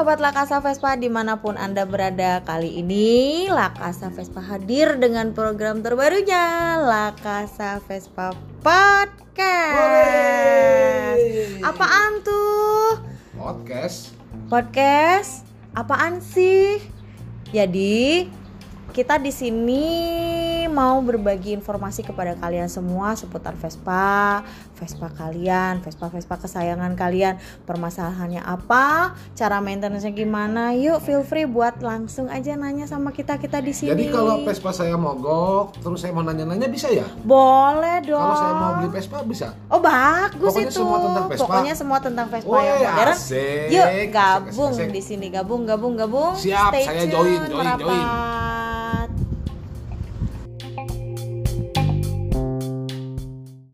Sobat Lakasa Vespa di mana pun Anda berada Kali ini Lakasa Vespa hadir dengan program terbarunya Lakasa Vespa Podcast Apaan tuh? Podcast Podcast? Apaan sih? Jadi kita di sini mau berbagi informasi kepada kalian semua seputar Vespa, Vespa kalian, Vespa-Vespa kesayangan kalian, permasalahannya apa, cara maintenance-nya gimana. Yuk feel free buat langsung aja nanya sama kita-kita di sini. Jadi kalau Vespa saya mogok, terus saya mau nanya-nanya bisa ya? boleh dong. Kalau saya mau beli Vespa bisa? Oh bagus Pokoknya itu. semua tentang Vespa. Pokoknya semua tentang Vespa Woi, yang modern. asik. Yuk Asik, gabung asik, asik. di sini gabung gabung gabung. Siap, Stay saya tune, join, join, join.